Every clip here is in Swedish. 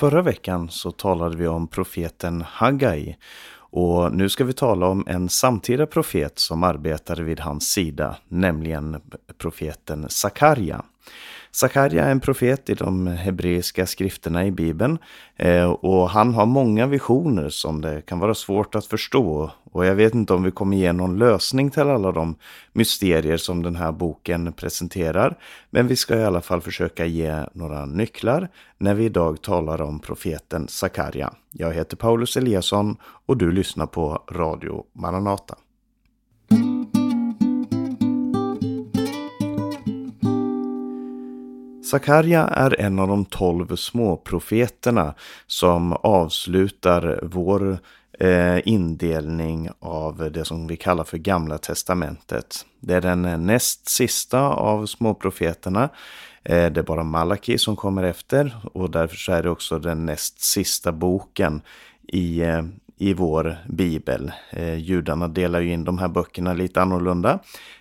Förra veckan så talade vi om profeten Haggai och nu ska vi tala om en samtida profet som arbetade vid hans sida, nämligen profeten Sakarja. Sakarja är en profet i de hebreiska skrifterna i Bibeln eh, och han har många visioner som det kan vara svårt att förstå. Och jag vet inte om vi kommer ge någon lösning till alla de mysterier som den här boken presenterar. Men vi ska i alla fall försöka ge några nycklar när vi idag talar om profeten Sakarja. Jag heter Paulus Eliasson och du lyssnar på Radio Maranata. Sakarja är en av de tolv småprofeterna som avslutar vår eh, indelning av det som vi kallar för Gamla Testamentet. Det är den näst sista av småprofeterna. Eh, det är bara Malaki som kommer efter och därför så är det också den näst sista boken i, eh, i vår bibel. Eh, judarna delar ju in de här böckerna lite annorlunda.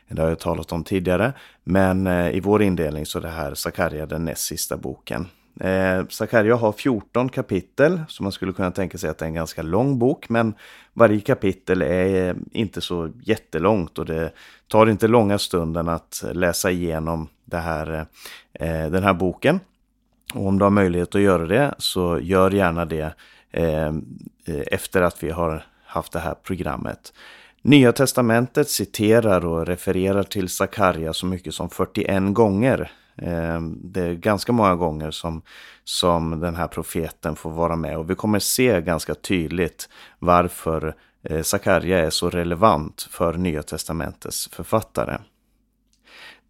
Det har jag talat om tidigare. Men eh, i vår indelning så är det här Sakarja den näst sista boken. Eh, Sakarja har 14 kapitel, så man skulle kunna tänka sig att det är en ganska lång bok. Men varje kapitel är eh, inte så jättelångt och det tar inte långa stunden att läsa igenom det här, eh, den här boken. Och om du har möjlighet att göra det så gör gärna det Ehm, eh, efter att vi har haft det här programmet. Nya testamentet citerar och refererar till Sakarja så mycket som 41 gånger. Ehm, det är ganska många gånger som, som den här profeten får vara med och vi kommer se ganska tydligt varför eh, Sakarja är så relevant för Nya testamentets författare.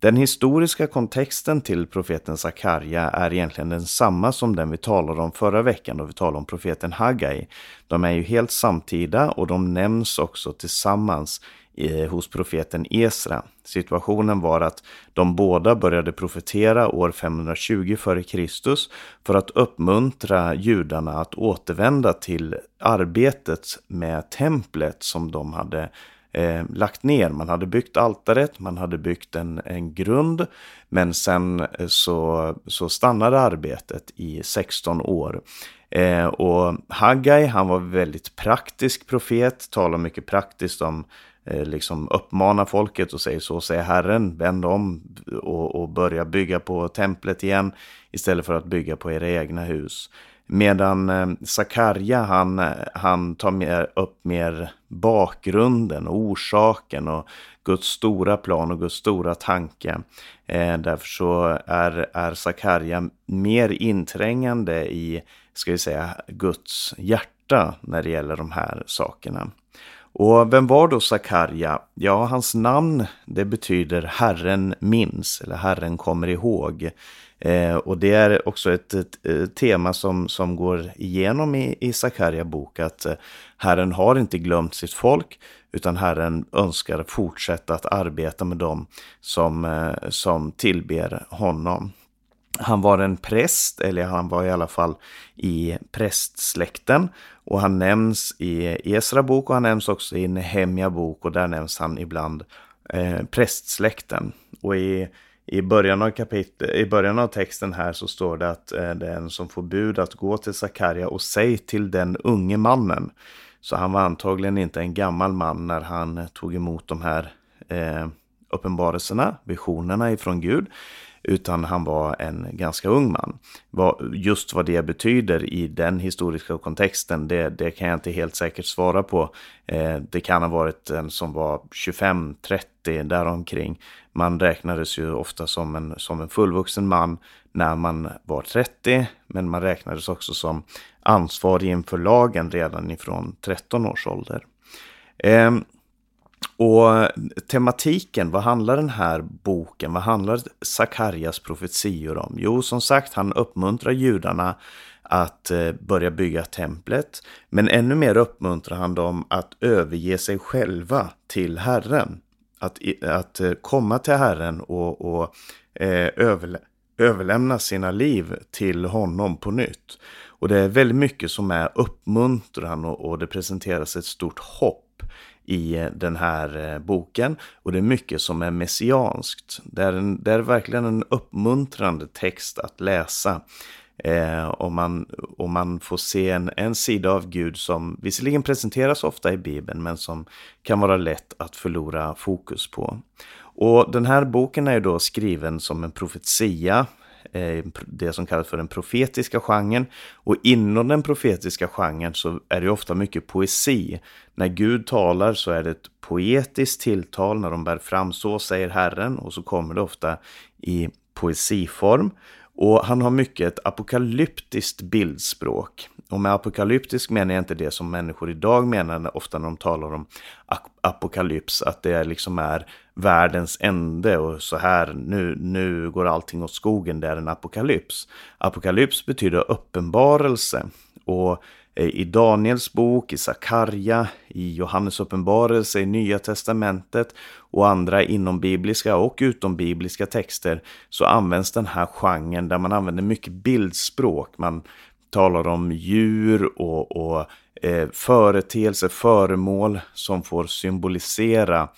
Den historiska kontexten till profeten Sakarja är egentligen densamma som den vi talade om förra veckan då vi talade om profeten Haggai. De är ju helt samtida och de nämns också tillsammans eh, hos profeten Esra. Situationen var att de båda började profetera år 520 f.Kr. för att uppmuntra judarna att återvända till arbetet med templet som de hade eh, lagt ner. Man hade byggt altaret, man hade byggt en, en grund, men sen eh, så, så stannade arbetet i 16 år. Eh, och Haggai, han var väldigt praktisk profet, talar mycket praktiskt om eh, liksom uppmana folket och säger så säger Herren, vänd om och, och börja bygga på templet igen istället för att bygga på era egna hus. Medan eh, Sakarja han, han tar mer, upp mer bakgrunden och orsaken och Guds stora plan och Guds stora tanke. Eh, därför så är, är Sakarja mer inträngande i, ska vi säga, Guds hjärta när det gäller de här sakerna. Och vem var då Sakarja? Ja, hans namn det betyder Herren minns eller Herren kommer ihåg. Eh, och det är också ett, ett, ett, tema som, som går igenom i, i Sakarja bok att eh, Herren har inte glömt sitt folk utan Herren önskar fortsätta att arbeta med dem som, eh, som tillber honom. Han var en präst, eller han var i alla fall i prästsläkten. Och han nämns i Esra bok och han nämns också i Nehemja bok och där nämns han ibland eh, prästsläkten. Och i i början, av kapit- I början av texten här så står det att eh, det är en som får bud att gå till Sakarja och säg till den unge mannen. Så han var antagligen inte en gammal man när han eh, tog emot de här eh, uppenbarelserna, visionerna ifrån Gud. Utan han var en ganska ung man. Just vad det betyder i den historiska kontexten, det, det kan jag inte helt säkert svara på. Eh, det kan ha varit en som var 25-30 däromkring. Man räknades ju ofta som en, som en fullvuxen man när man var 30, men man räknades också som ansvarig inför lagen redan ifrån 13 års ålder. Eh, och tematiken, vad handlar den här boken, vad handlar Sakarjas profetior om? Jo, som sagt, han uppmuntrar judarna att eh, börja bygga templet. Men ännu mer uppmuntrar han dem att överge sig själva till Herren. Att, att eh, komma till Herren och, och eh, överlä överlämna sina liv till honom på nytt. Och det är väldigt mycket som är uppmuntran och, och det presenteras ett stort hopp i eh, den här eh, boken. Och det är mycket som är messianskt. Det är, en, det är verkligen en uppmuntrande text att läsa. Eh, och, man, och man får se en, en sida av Gud som visserligen presenteras ofta i Bibeln men som kan vara lätt att förlora fokus på. Och den här boken är ju då skriven som en profetia Eh, det som kallas för den profetiska genren. Och inom den profetiska genren så är det ofta mycket poesi. När Gud talar så är det ett poetiskt tilltal när de bär fram så säger Herren och så kommer det ofta i poesiform. Och han har mycket ett apokalyptiskt bildspråk. Och med apokalyptisk menar jag inte det som människor idag menar ofta när de talar om apokalyps, att det liksom är världens ände och så här, nu, nu går allting åt skogen, det är en apokalyps. Apokalyps betyder uppenbarelse. Och Eh, i Daniels bok, i Sakarja, i Johannes uppenbarelse, i Nya Testamentet och andra inombibliska och utombibliska texter så används den här genren där man använder mycket bildspråk. Man talar om djur och, och eh, företeelser, föremål som får symbolisera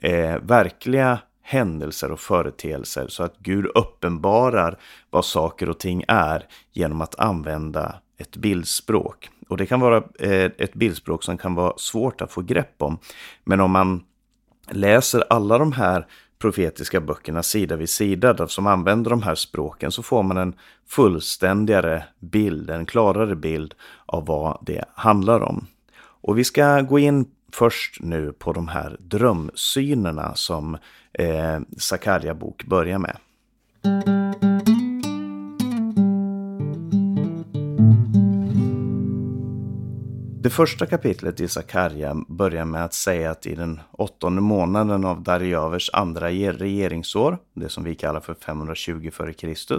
eh, verkliga händelser och företeelser så att Gud uppenbarar vad saker och ting är genom att använda ett bildspråk. Och det kan vara eh, ett bildspråk som kan vara svårt att få grepp om. Men om man läser alla de här profetiska böckerna sida vid sida som använder de här språken så får man en fullständigare bild, en klarare bild av vad det handlar om. Och vi ska gå in först nu på de här drömsynerna som eh, Sakarja bok börjar med. Det första kapitlet i Sakarja börjar med att säga att i den åttonde månaden av Darjavers andra regeringsår, det som vi kallar för 520 f.Kr.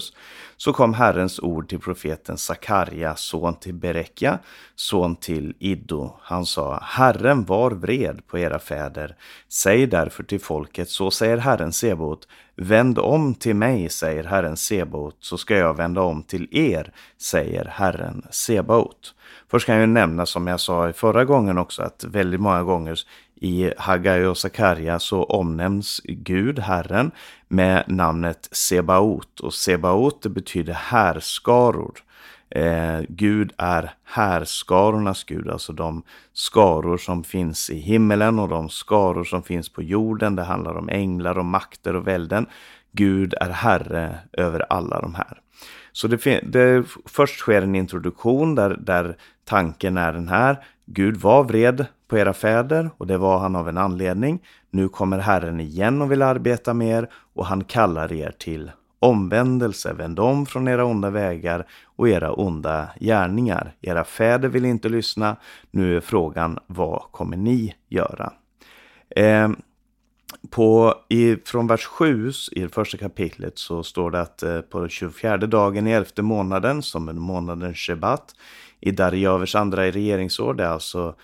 så kom Herrens ord till profeten Sakarja, son till Berekja, son till Iddo. Han sa, Herren var vred på era fäder. Säg därför till folket, så säger Herren Sebot, Vänd om till mig, säger Herren Sebaot, så ska jag vända om till er, säger Herren Sebaot. Först kan jag nämna, som jag sa förra gången också, att väldigt många gånger i Hagai och Sakarja så omnämns Gud, Herren, med namnet Sebaot. Och Sebaot det betyder härskaror. Eh, Gud är härskarornas Gud, alltså de skaror som finns i himmelen och de skaror som finns på jorden. Det handlar om änglar och makter och välden. Gud är herre över alla de här. Så det, det först sker en introduktion där, där tanken är den här. Gud var vred på era fäder och det var han av en anledning. Nu kommer Herren igen och vill arbeta med er och han kallar er till omvändelse. Vänd om från era onda vägar och era onda gärningar. Era fäder vill inte lyssna. Nu är frågan, vad kommer ni göra? Eh, på, i, från vers 7 i det första kapitlet så står det att eh, på 24 dagen i elfte månaden, som är månaden Shebat, i Darjavers andra regeringsår, det är alltså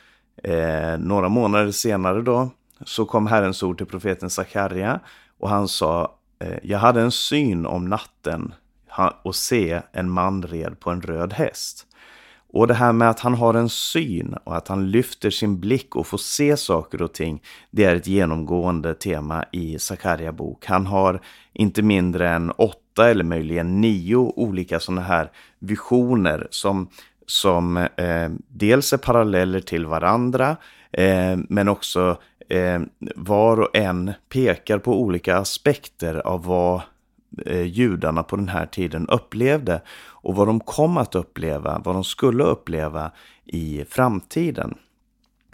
eh, några månader senare då, så kom Herrens ord till profeten Sakarja och han sa eh, Jag hade en syn om natten och se en man red på en röd häst. Och det här med att han har en syn och att han lyfter sin blick och får se saker och ting. Det är ett genomgående tema i Sakarja bok. Han har inte mindre än åtta eller möjligen nio olika sådana här visioner som, som eh, dels är paralleller till varandra eh, men också eh, var och en pekar på olika aspekter av vad eh, judarna på den här tiden upplevde och vad de kom att uppleva, vad de skulle uppleva i framtiden.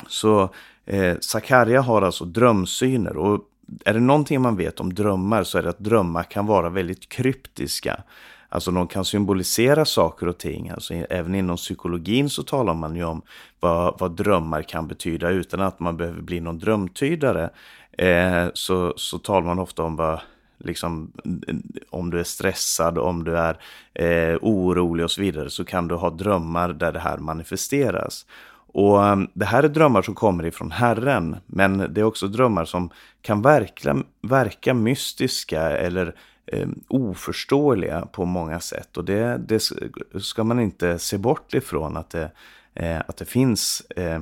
Så eh, Sakarja har alltså drömsyner och är det någonting man vet om drömmar så är det att drömmar kan vara väldigt kryptiska. Alltså de kan symbolisera saker och ting. Alltså, även inom psykologin så talar man ju om vad, vad drömmar kan betyda utan att man behöver bli någon drömtydare. Eh, så, så talar man ofta om vad liksom, om du är stressad, om du är eh, orolig och så vidare, så kan du ha drömmar där det här manifesteras. Och ehm, det här är drömmar som kommer ifrån Herren, men det är också drömmar som kan verka, verka mystiska eller eh, oförståeliga på många sätt. Och det, det, ska man inte se bort ifrån, att det, eh, att det finns eh,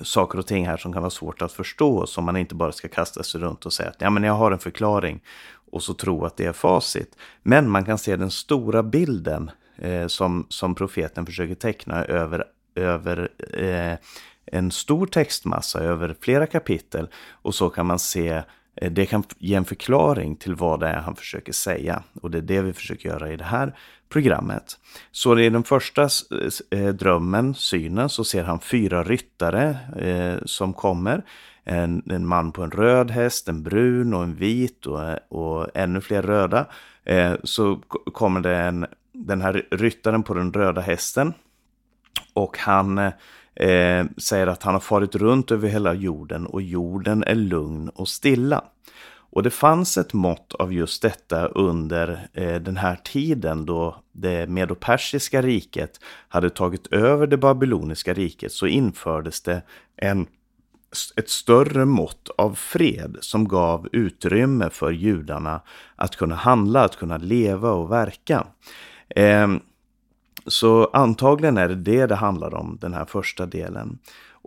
saker och ting här som kan vara svårt att förstå. Som man inte bara ska kasta sig runt och säga att ja, men jag har en förklaring och så tro att det är facit. Men man kan se den stora bilden eh, som, som profeten försöker teckna över, över eh, en stor textmassa, över flera kapitel. Och så kan man se eh, det kan ge en förklaring till vad det är han försöker säga. Och det är det vi försöker göra i det här programmet. Så i den första eh, drömmen, synen, så ser han fyra ryttare eh, som kommer. En, en, man på en röd häst, en brun och en vit och, och ännu fler röda. Eh, så kommer det en, den här ryttaren på den röda hästen. Och han eh, säger att han har farit runt över hela jorden och jorden är lugn och stilla. Och det fanns ett mått av just detta under eh, den här tiden då det medopersiska riket hade tagit över det babyloniska riket så infördes det en, ett större mått av fred som gav utrymme för judarna att kunna handla, att kunna leva och verka. Eh, så antagligen är det det det handlar om, den här första delen.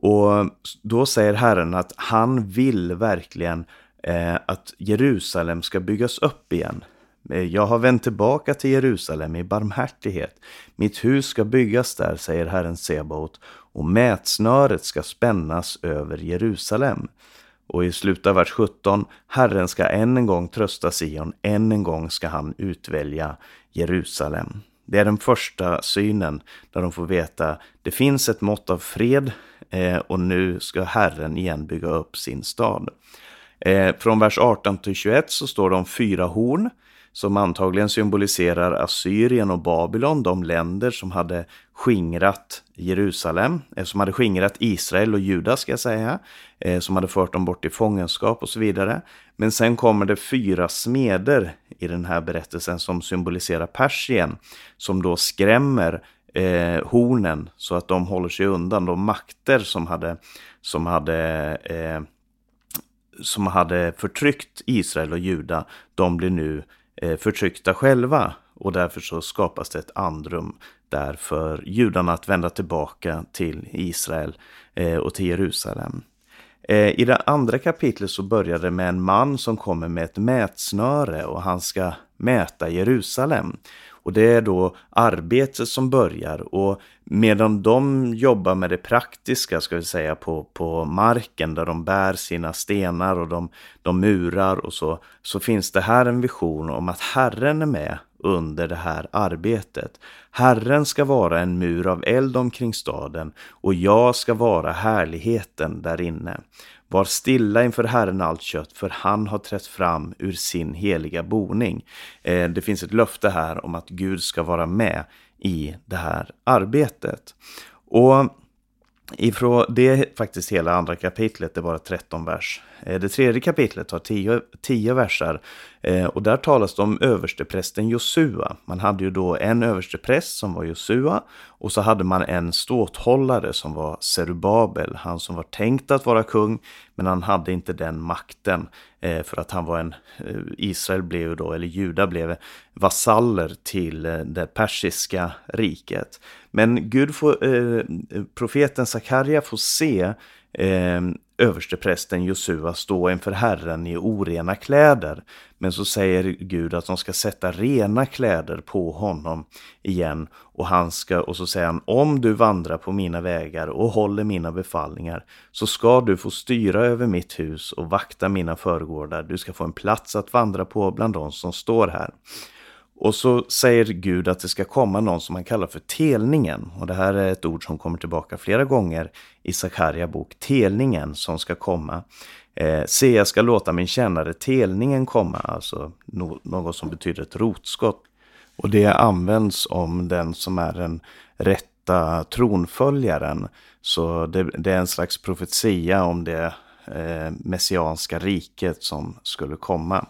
Och då säger Herren att han vill verkligen Eh, att Jerusalem ska byggas upp igen. Eh, jag har vänt tillbaka till Jerusalem i barmhärtighet. Mitt hus ska byggas där, säger Herren Sebaot, och mätsnöret ska spännas över Jerusalem. Och i slutet av vers 17, Herren ska än en gång trösta Sion, än en gång ska han utvälja Jerusalem. Det är den första synen där de får veta det finns ett mått av fred eh, och nu ska Herren igen bygga upp sin stad. Eh, från vers 18 till 21 så står det om fyra horn som antagligen symboliserar Assyrien och Babylon, de länder som hade skingrat Jerusalem, eh, som hade skingrat Israel och Juda ska jag säga, eh, som hade fört dem bort i fångenskap och så vidare. Men sen kommer det fyra smeder i den här berättelsen som symboliserar Persien, som då skrämmer eh, hornen så att de håller sig undan de makter som hade, som hade eh, som hade förtryckt Israel och Juda, de blir nu eh, förtryckta själva. Och därför så skapas det ett andrum där för judarna att vända tillbaka till Israel eh, och till Jerusalem. Eh, I det andra kapitlet så börjar det med en man som kommer med ett mätsnöre och han ska mäta Jerusalem. Och det är då arbetet som börjar och medan de jobbar med det praktiska, ska vi säga, på, på marken där de bär sina stenar och de, de murar och så, så finns det här en vision om att Herren är med under det här arbetet. Herren ska vara en mur av eld omkring staden och jag ska vara härligheten där inne. Var stilla inför Herren allt kött, för han har trätt fram ur sin heliga boning. Eh, det finns ett löfte här om att Gud ska vara med i det här arbetet. Och Ifrån, det är faktiskt hela andra kapitlet, det är bara 13 vers. Eh, det tredje kapitlet har tio, tio versar eh, och där talas det om översteprästen Josua. Man hade ju då en överstepräst som var Josua och så hade man en ståthållare som var Serubabel, han som var tänkt att vara kung men han hade inte den makten eh, för att han var en, Israel blev ju då, eller Juda blev vasaller till det persiska riket. Men Gud får, eh, profeten Sakarja får se eh, översteprästen Josua stå inför Herren i orena kläder. Men så säger Gud att de ska sätta rena kläder på honom igen. Och, han ska, och så säger han, om du vandrar på mina vägar och håller mina befallningar så ska du få styra över mitt hus och vakta mina förgårdar. Du ska få en plats att vandra på bland de som står här. Och så säger Gud att det ska komma någon som han kallar för telningen. Och det här är ett ord som kommer tillbaka flera gånger i Sakarja bok. Telningen som ska komma. Eh, Se, jag ska låta min tjänare telningen komma. Alltså no något som betyder ett rotskott. Och det används om den som är den rätta tronföljaren. Så det, det är en slags profetia om det eh, messianska riket som skulle komma.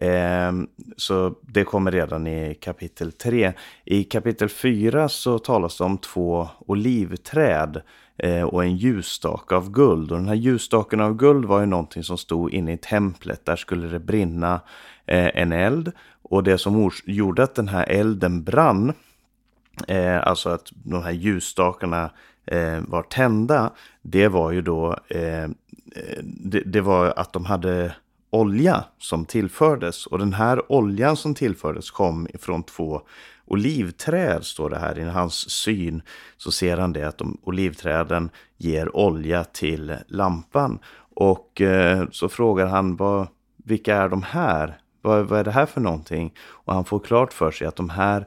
Ehm, så det kommer redan i kapitel 3. I kapitel 4 så talas det om två olivträd eh, och en ljusstake av guld. Och den här ljusstaken av guld var ju någonting som stod inne i templet. Där skulle det brinna eh, en eld. Och det som gjorde att den här elden brann, eh, alltså att de här ljusstakarna var tända, det var ju då det, det var att de hade olja som tillfördes. Och den här oljan som tillfördes kom ifrån två olivträd, står det här. I hans syn så ser han det att de olivträden ger olja till lampan. Och eh, så frågar han, vad, vilka är de här? Vad, vad är det här för någonting? Och han får klart för sig att de här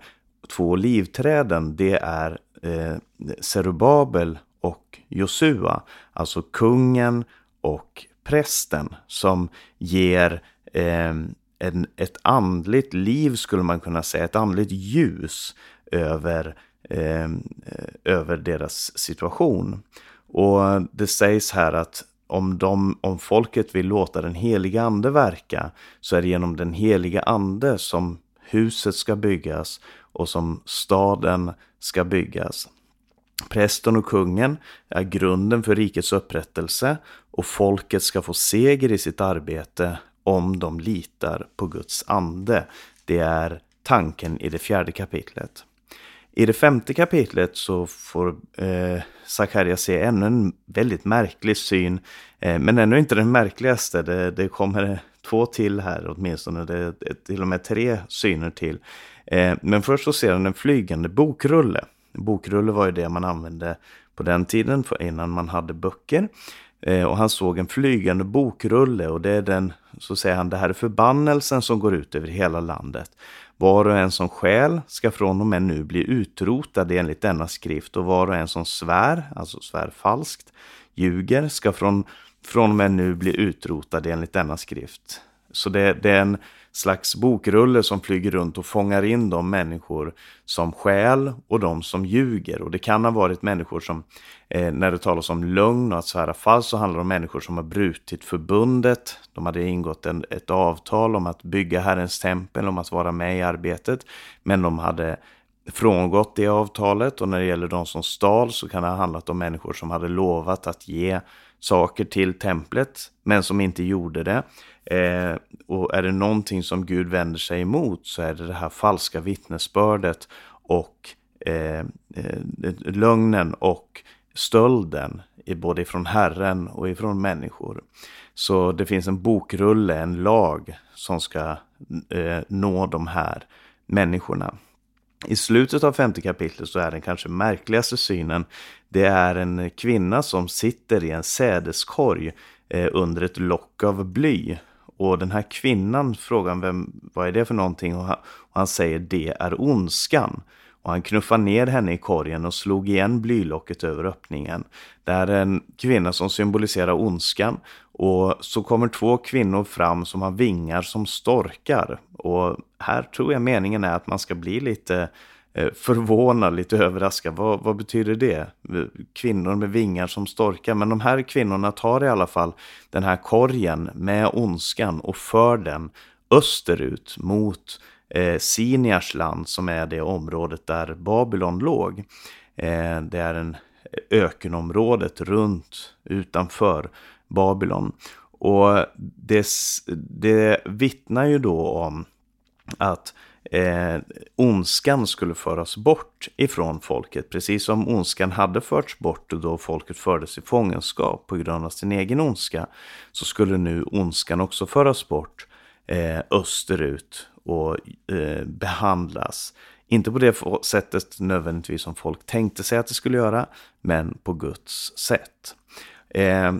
två olivträden, det är eh, Zerubabel och Josua. Alltså kungen och prästen som ger eh, en, ett andligt liv skulle man kunna säga, ett andligt ljus över, eh, eh, över deras situation. Och det sägs här att om, de, om folket vill låta den heliga ande verka så är det genom den heliga ande som huset ska byggas och som staden ska byggas. Prästen och kungen är grunden för rikets upprättelse och folket ska få seger i sitt arbete om de litar på Guds ande. Det är tanken i det fjärde kapitlet. I det femte kapitlet så får eh, Sakarja se ännu en väldigt märklig syn. Eh, men ännu inte den märkligaste. Det, det kommer två till här åtminstone. Det är till och med tre syner till. Eh, men först så ser han en flygande bokrulle. Bokrulle var ju det man använde på den tiden för innan man hade böcker. Eh, och han såg en flygande bokrulle och det är den, så säger han, det här är förbannelsen som går ut över hela landet. Var och en som skäl ska från och med nu bli utrotad enligt denna skrift och var och en som svär, alltså svär falskt, ljuger ska från, från och med nu bli utrotad enligt denna skrift. Så det, det är en slags bokrulle som flyger runt och fångar in de människor som skäl och de som ljuger. Och det kan ha varit människor som, eh, när det talas om lögn och att svära falskt, så handlar det om människor som har brutit förbundet. De hade ingått en, ett avtal om att bygga Herrens tempel, om att vara med i arbetet. Men de hade frångått det avtalet och när det gäller de som stal så kan det ha handlat om människor som hade lovat att ge saker till templet men som inte gjorde det. Eh, och är det någonting som Gud vänder sig emot så är det det här falska vittnesbördet och eh, eh, lögnen och stölden både ifrån Herren och ifrån människor. Så det finns en bokrulle, en lag som ska eh, nå de här människorna. I slutet av femte kapitlet så är den kanske märkligaste synen. Det är en kvinna som sitter i en sädeskorg eh, under ett lock av bly. Och den här kvinnan frågar vem, vad är det för någonting? Och han, och han säger det är ondskan. Och han knuffar ner henne i korgen och slog igen blylocket över öppningen. Det är en kvinna som symboliserar ondskan. Och så kommer två kvinnor fram som har vingar som storkar. Och här tror jag meningen är att man ska bli lite Eh, förvånad, lite överraskad. Vad, vad, betyder det? Kvinnor med vingar som storkar. Men de här kvinnorna tar i alla fall den här korgen med ondskan och för den österut mot eh, Siniars land som är det området där Babylon låg. Eh, det är en ökenområdet runt utanför Babylon. Och det, det vittnar ju då om att eh, ondskan skulle föras bort ifrån folket. Precis som ondskan hade förts bort då folket fördes i fångenskap på grund av sin egen ondska. Så skulle nu ondskan också föras bort eh, österut och eh, behandlas. Inte på det sättet nödvändigtvis som folk tänkte sig att det skulle göra, men på Guds sätt. Eh,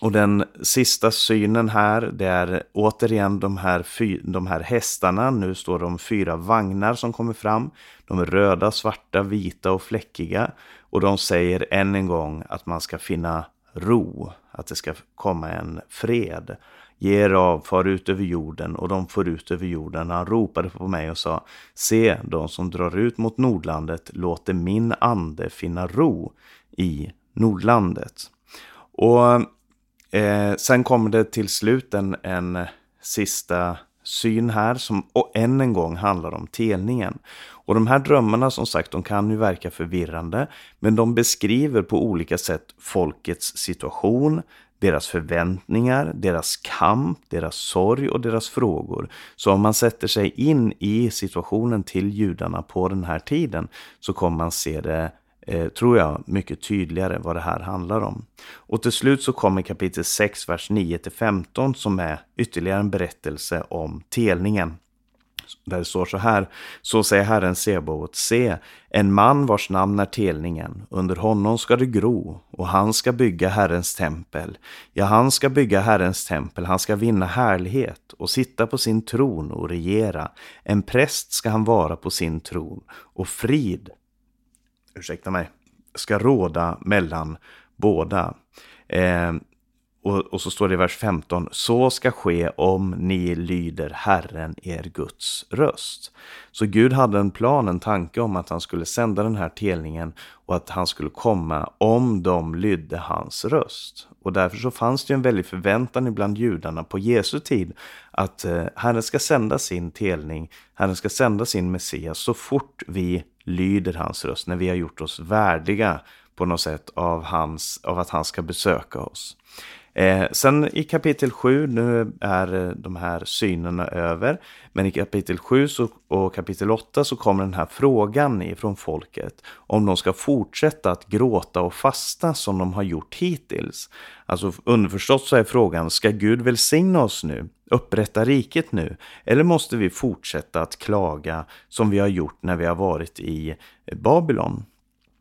och den sista synen här, det är återigen de här, fy, de här hästarna. Nu står de fyra vagnar som kommer fram. De är röda, svarta, vita och fläckiga. Och de säger än en gång att man ska finna ro, att det ska komma en fred. Ge er av, far ut över jorden och de får ut över jorden. Han ropade på mig och sa, se, de som drar ut mot Nordlandet låter min ande finna ro i Nordlandet. Och Eh, sen kommer det till slut en, en sista syn här som och än en gång handlar om telningen. Och de här drömmarna som sagt, de kan ju verka förvirrande, men de beskriver på olika sätt folkets situation, deras förväntningar, deras kamp, deras sorg och deras frågor. Så om man sätter sig in i situationen till judarna på den här tiden så kommer man se det eh, tror jag, mycket tydligare vad det här handlar om. Och till slut så kommer kapitel 6, vers 9-15 som är ytterligare en berättelse om telningen. Där det står så här. Så säger Herren Sebaot, se, en man vars namn är telningen, under honom ska det gro, och han ska bygga Herrens tempel. Ja, han ska bygga Herrens tempel, han ska vinna härlighet och sitta på sin tron och regera. En präst ska han vara på sin tron, och frid, ursäkta mig, ska råda mellan båda. Eh, och, och, så står det i vers 15, så ska ske om ni lyder Herren er Guds röst. Så Gud hade en plan, en tanke om att han skulle sända den här telningen och att han skulle komma om de lydde hans röst. Och därför så fanns det en väldig förväntan ibland judarna på Jesu tid att eh, Herren ska sända sin telning, Herren ska sända sin Messias så fort vi lyder hans röst, när vi har gjort oss värdiga på något sätt av, hans, av att han ska besöka oss. Eh, sen i kapitel 7, nu är eh, de här synerna över, men i kapitel 7 så, och kapitel 8 så kommer den här frågan ifrån folket om de ska fortsätta att gråta och fasta som de har gjort hittills. Alltså underförstått så är frågan, ska Gud välsigna oss nu? Upprätta riket nu? Eller måste vi fortsätta att klaga som vi har gjort när vi har varit i Babylon?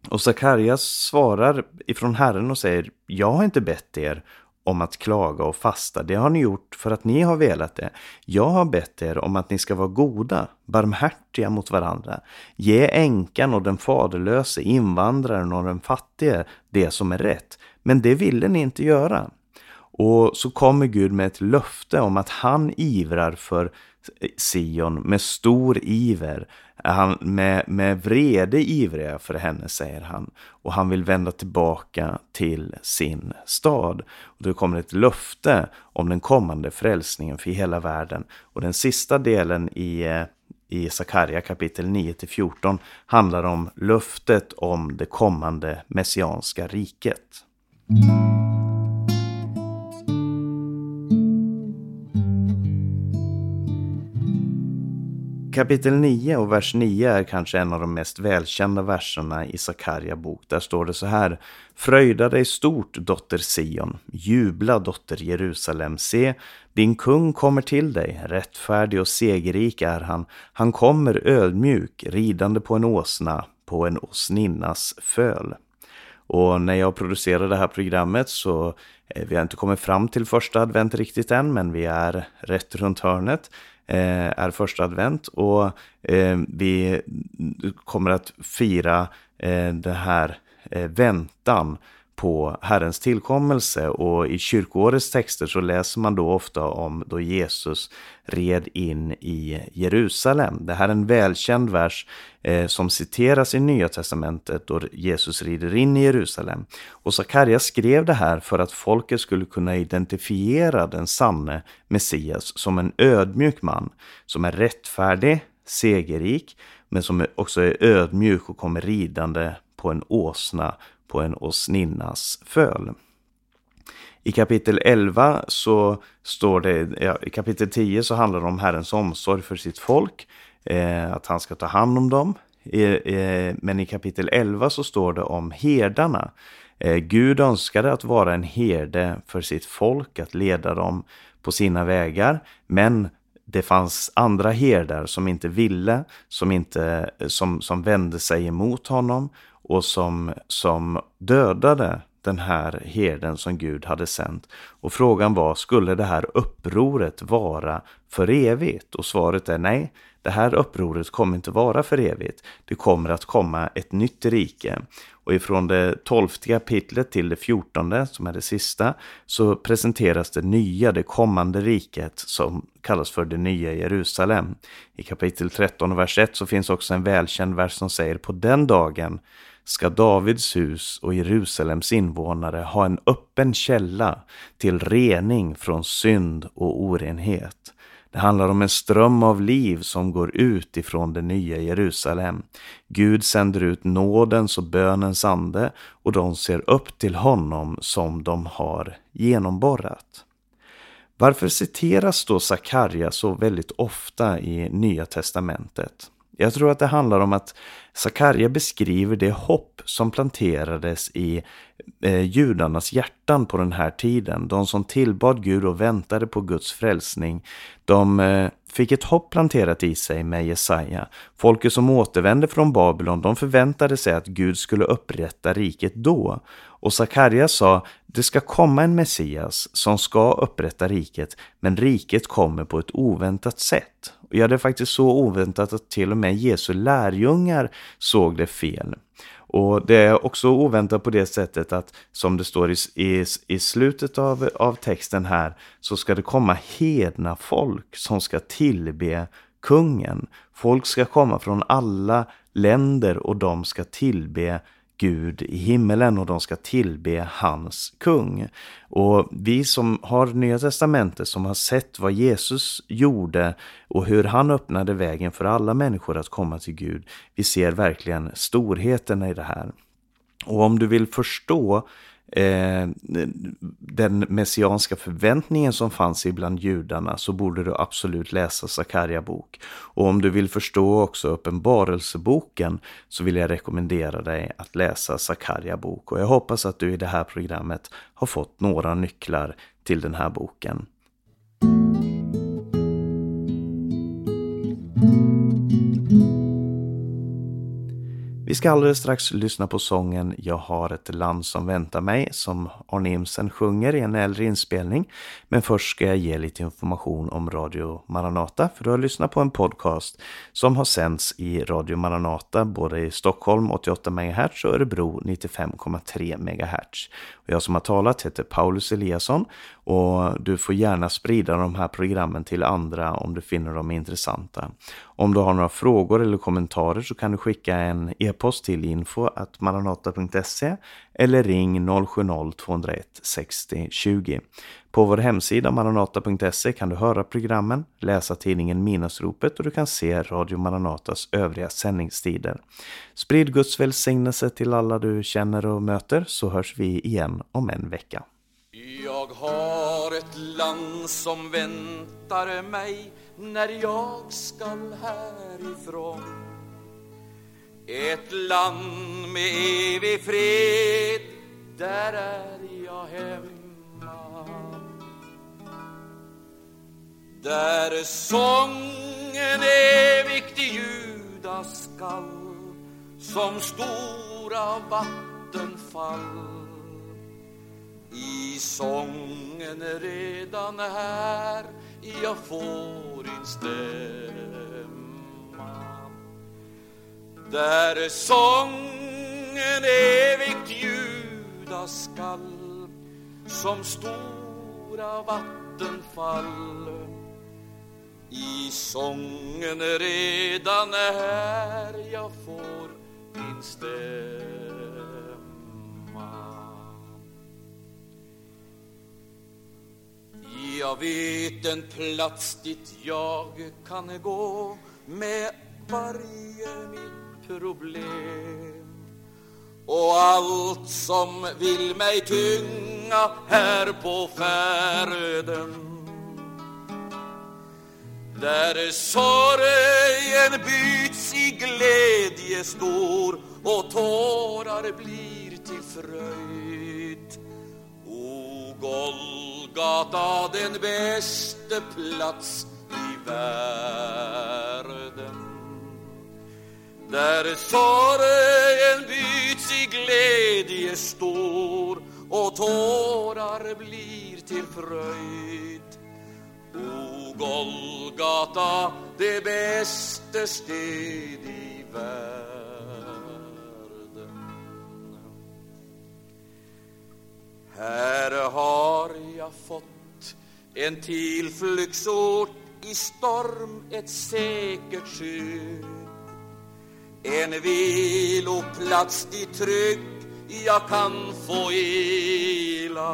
Och Sakarias svarar ifrån Herren och säger, jag har inte bett er om att klaga och fasta. Det har ni gjort för att ni har velat det. Jag har bett er om att ni ska vara goda, barmhärtiga mot varandra. Ge änkan och den faderlöse, invandraren och den fattige det som är rätt. Men det ville ni inte göra. Och så kommer Gud med ett löfte om att han ivrar för Sion med stor iver. Han, med, med vrede ivrig för henne, säger han. Och han vill vända tillbaka till sin stad. Och det kommer ett löfte om den kommande frälsningen för hela världen. Och den sista delen i, eh, i Sakarja kapitel 9-14 handlar om löftet om det kommande messianska riket. Kapitel 9 och vers 9 är kanske en av de mest välkända verserna i Sakarja bok. Där står det så här. Fröjda dig stort, dotter Sion. Jubla, dotter Jerusalem. Se, din kung kommer till dig. Rättfärdig och segerrik är han. Han kommer ödmjuk, ridande på en åsna, på en åsninnas föl. Och när jag producerar det här programmet så eh, vi har inte kommit fram till första advent riktigt än, men vi är rätt runt hörnet. Eh, är första advent och eh, vi kommer att fira eh, det här eh, väntan på Herrens tillkommelse och i kyrkoårets texter så läser man då ofta om då Jesus red in i Jerusalem. Det här är en välkänd vers eh, som citeras i Nya Testamentet då Jesus rider in i Jerusalem. Och Sakarja skrev det här för att folket skulle kunna identifiera den sanne Messias som en ödmjuk man som är rättfärdig, segerrik, men som också är ödmjuk och kommer ridande på en åsna på en åsninnas föl. I kapitel 11 så står det, ja, i kapitel 10 så handlar det om Herrens omsorg för sitt folk, eh, att han ska ta hand om dem. Eh, men i kapitel 11 så står det om herdarna. Eh, Gud önskade att vara en herde för sitt folk, att leda dem på sina vägar, men det fanns andra herdar som inte ville, som, inte, eh, som, som vände sig emot honom och som, som dödade den här herden som Gud hade sänt. Och frågan var, skulle det här upproret vara för evigt? Och svaret är nej, det här upproret kommer inte vara för evigt. Det kommer att komma ett nytt rike. Och ifrån det tolfte kapitlet till det fjortonde, som är det sista, så presenteras det nya, det kommande riket som kallas för det nya Jerusalem. I kapitel 13 vers 1 så finns också en välkänd vers som säger på den dagen ska Davids hus och Jerusalems invånare ha en öppen källa till rening från synd och orenhet. Det handlar om en ström av liv som går ut ifrån det nya Jerusalem. Gud sänder ut nådens och bönens ande och de ser upp till honom som de har genomborrat. Varför citeras då Sakarja så väldigt ofta i Nya Testamentet? Jag tror att det handlar om att Sakarja beskriver det hopp som planterades i eh, judarnas hjärtan på den här tiden. De som tillbad Gud och väntade på Guds frälsning. De eh, fick ett hopp planterat i sig med Jesaja. Folket som återvände från Babylon, de förväntade sig att Gud skulle upprätta riket då. Och Sakarja sa, det ska komma en Messias som ska upprätta riket, men riket kommer på ett oväntat sätt. Och ja, det är faktiskt så oväntat att till och med Jesu lärjungar såg det fel. Och det är också oväntat på det sättet att som det står i, i, i slutet av, av texten här så ska det komma hedna folk som ska tillbe kungen. Folk ska komma från alla länder och de ska tillbe Gud i himmelen och de ska tillbe hans kung. Och vi som har Nya Testamentet, som har sett vad Jesus gjorde och hur han öppnade vägen för alla människor att komma till Gud, vi ser verkligen storheten i det här. Och om du vill förstå eh, den messianska förväntningen som fanns ibland judarna så borde du absolut läsa Sakarja bok. Och om du vill förstå också uppenbarelseboken så vill jag rekommendera dig att läsa Sakarja bok. Och jag hoppas att du i det här programmet har fått några nycklar till den här boken. Vi ska alldeles strax lyssna på sången Jag har ett land som väntar mig som Arne Imsen sjunger i en äldre inspelning. Men först ska jag ge lite information om Radio Maranata för du har lyssnat på en podcast som har sänds i Radio Maranata både i Stockholm 88 MHz och Örebro 95,3 MHz. Och jag som har talat heter Paulus Eliasson och du får gärna sprida de här programmen till andra om du finner dem intressanta. Om du har några frågor eller kommentarer så kan du skicka en e-post till info-maranata.se eller ring 070-201 60 20. På vår hemsida maranata.se kan du höra programmen, läsa tidningen Minasropet och du kan se Radio Maranatas övriga sändningstider. Sprid Guds välsignelse till alla du känner och möter så hörs vi igen om en vecka. Jag har ett land som väntar mig när jag skall härifrån ett land med evig fred, där är jag hemma. Där sången evigt ljuda skall som stora vattenfall i sången redan här jag får instämma där sången evigt ljuda skall som stora vattenfall i sången redan här jag får instämma Jag vet en plats dit jag kan gå med varje min problem. Och allt som vill mig tynga här på färden där sorgen byts i glädje stor och tårar blir till fröjd. O Golgata, den bästa plats i världen där sorgen byts i glädje stor och tårar blir till fröjd. O Golgata, det bästa sted i världen Här har jag fått en tillflyktsort i storm, ett säkert skydd en viloplats dit trygg jag kan få ila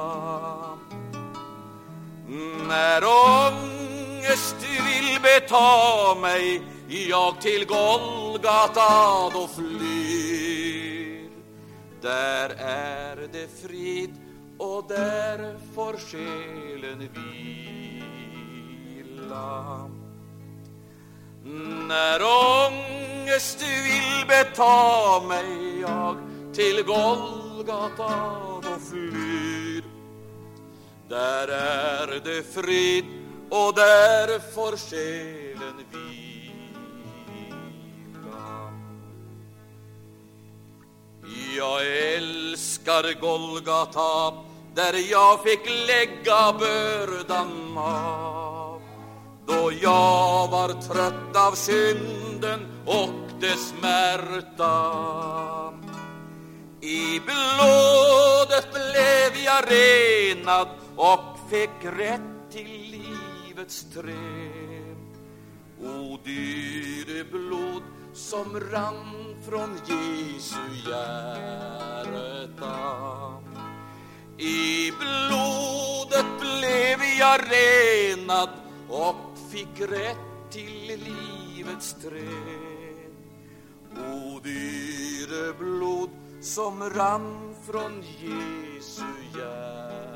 När ångest vill beta mig jag till Golgata då flyr Där är det frid och där får själen vila. När ångest vill beta mig jag till Golgata då flyr. Där är det frid och där får själen vila. Jag älskar Golgata där jag fick lägga bördan av då jag var trött av synden och dess smärta. I blodet blev jag renad och fick rätt till livets träd. O dyre blod som rann från Jesu hjärta. I blodet blev jag renad och fick rätt till livets träd. O dyre blod som rann från Jesu hjärta.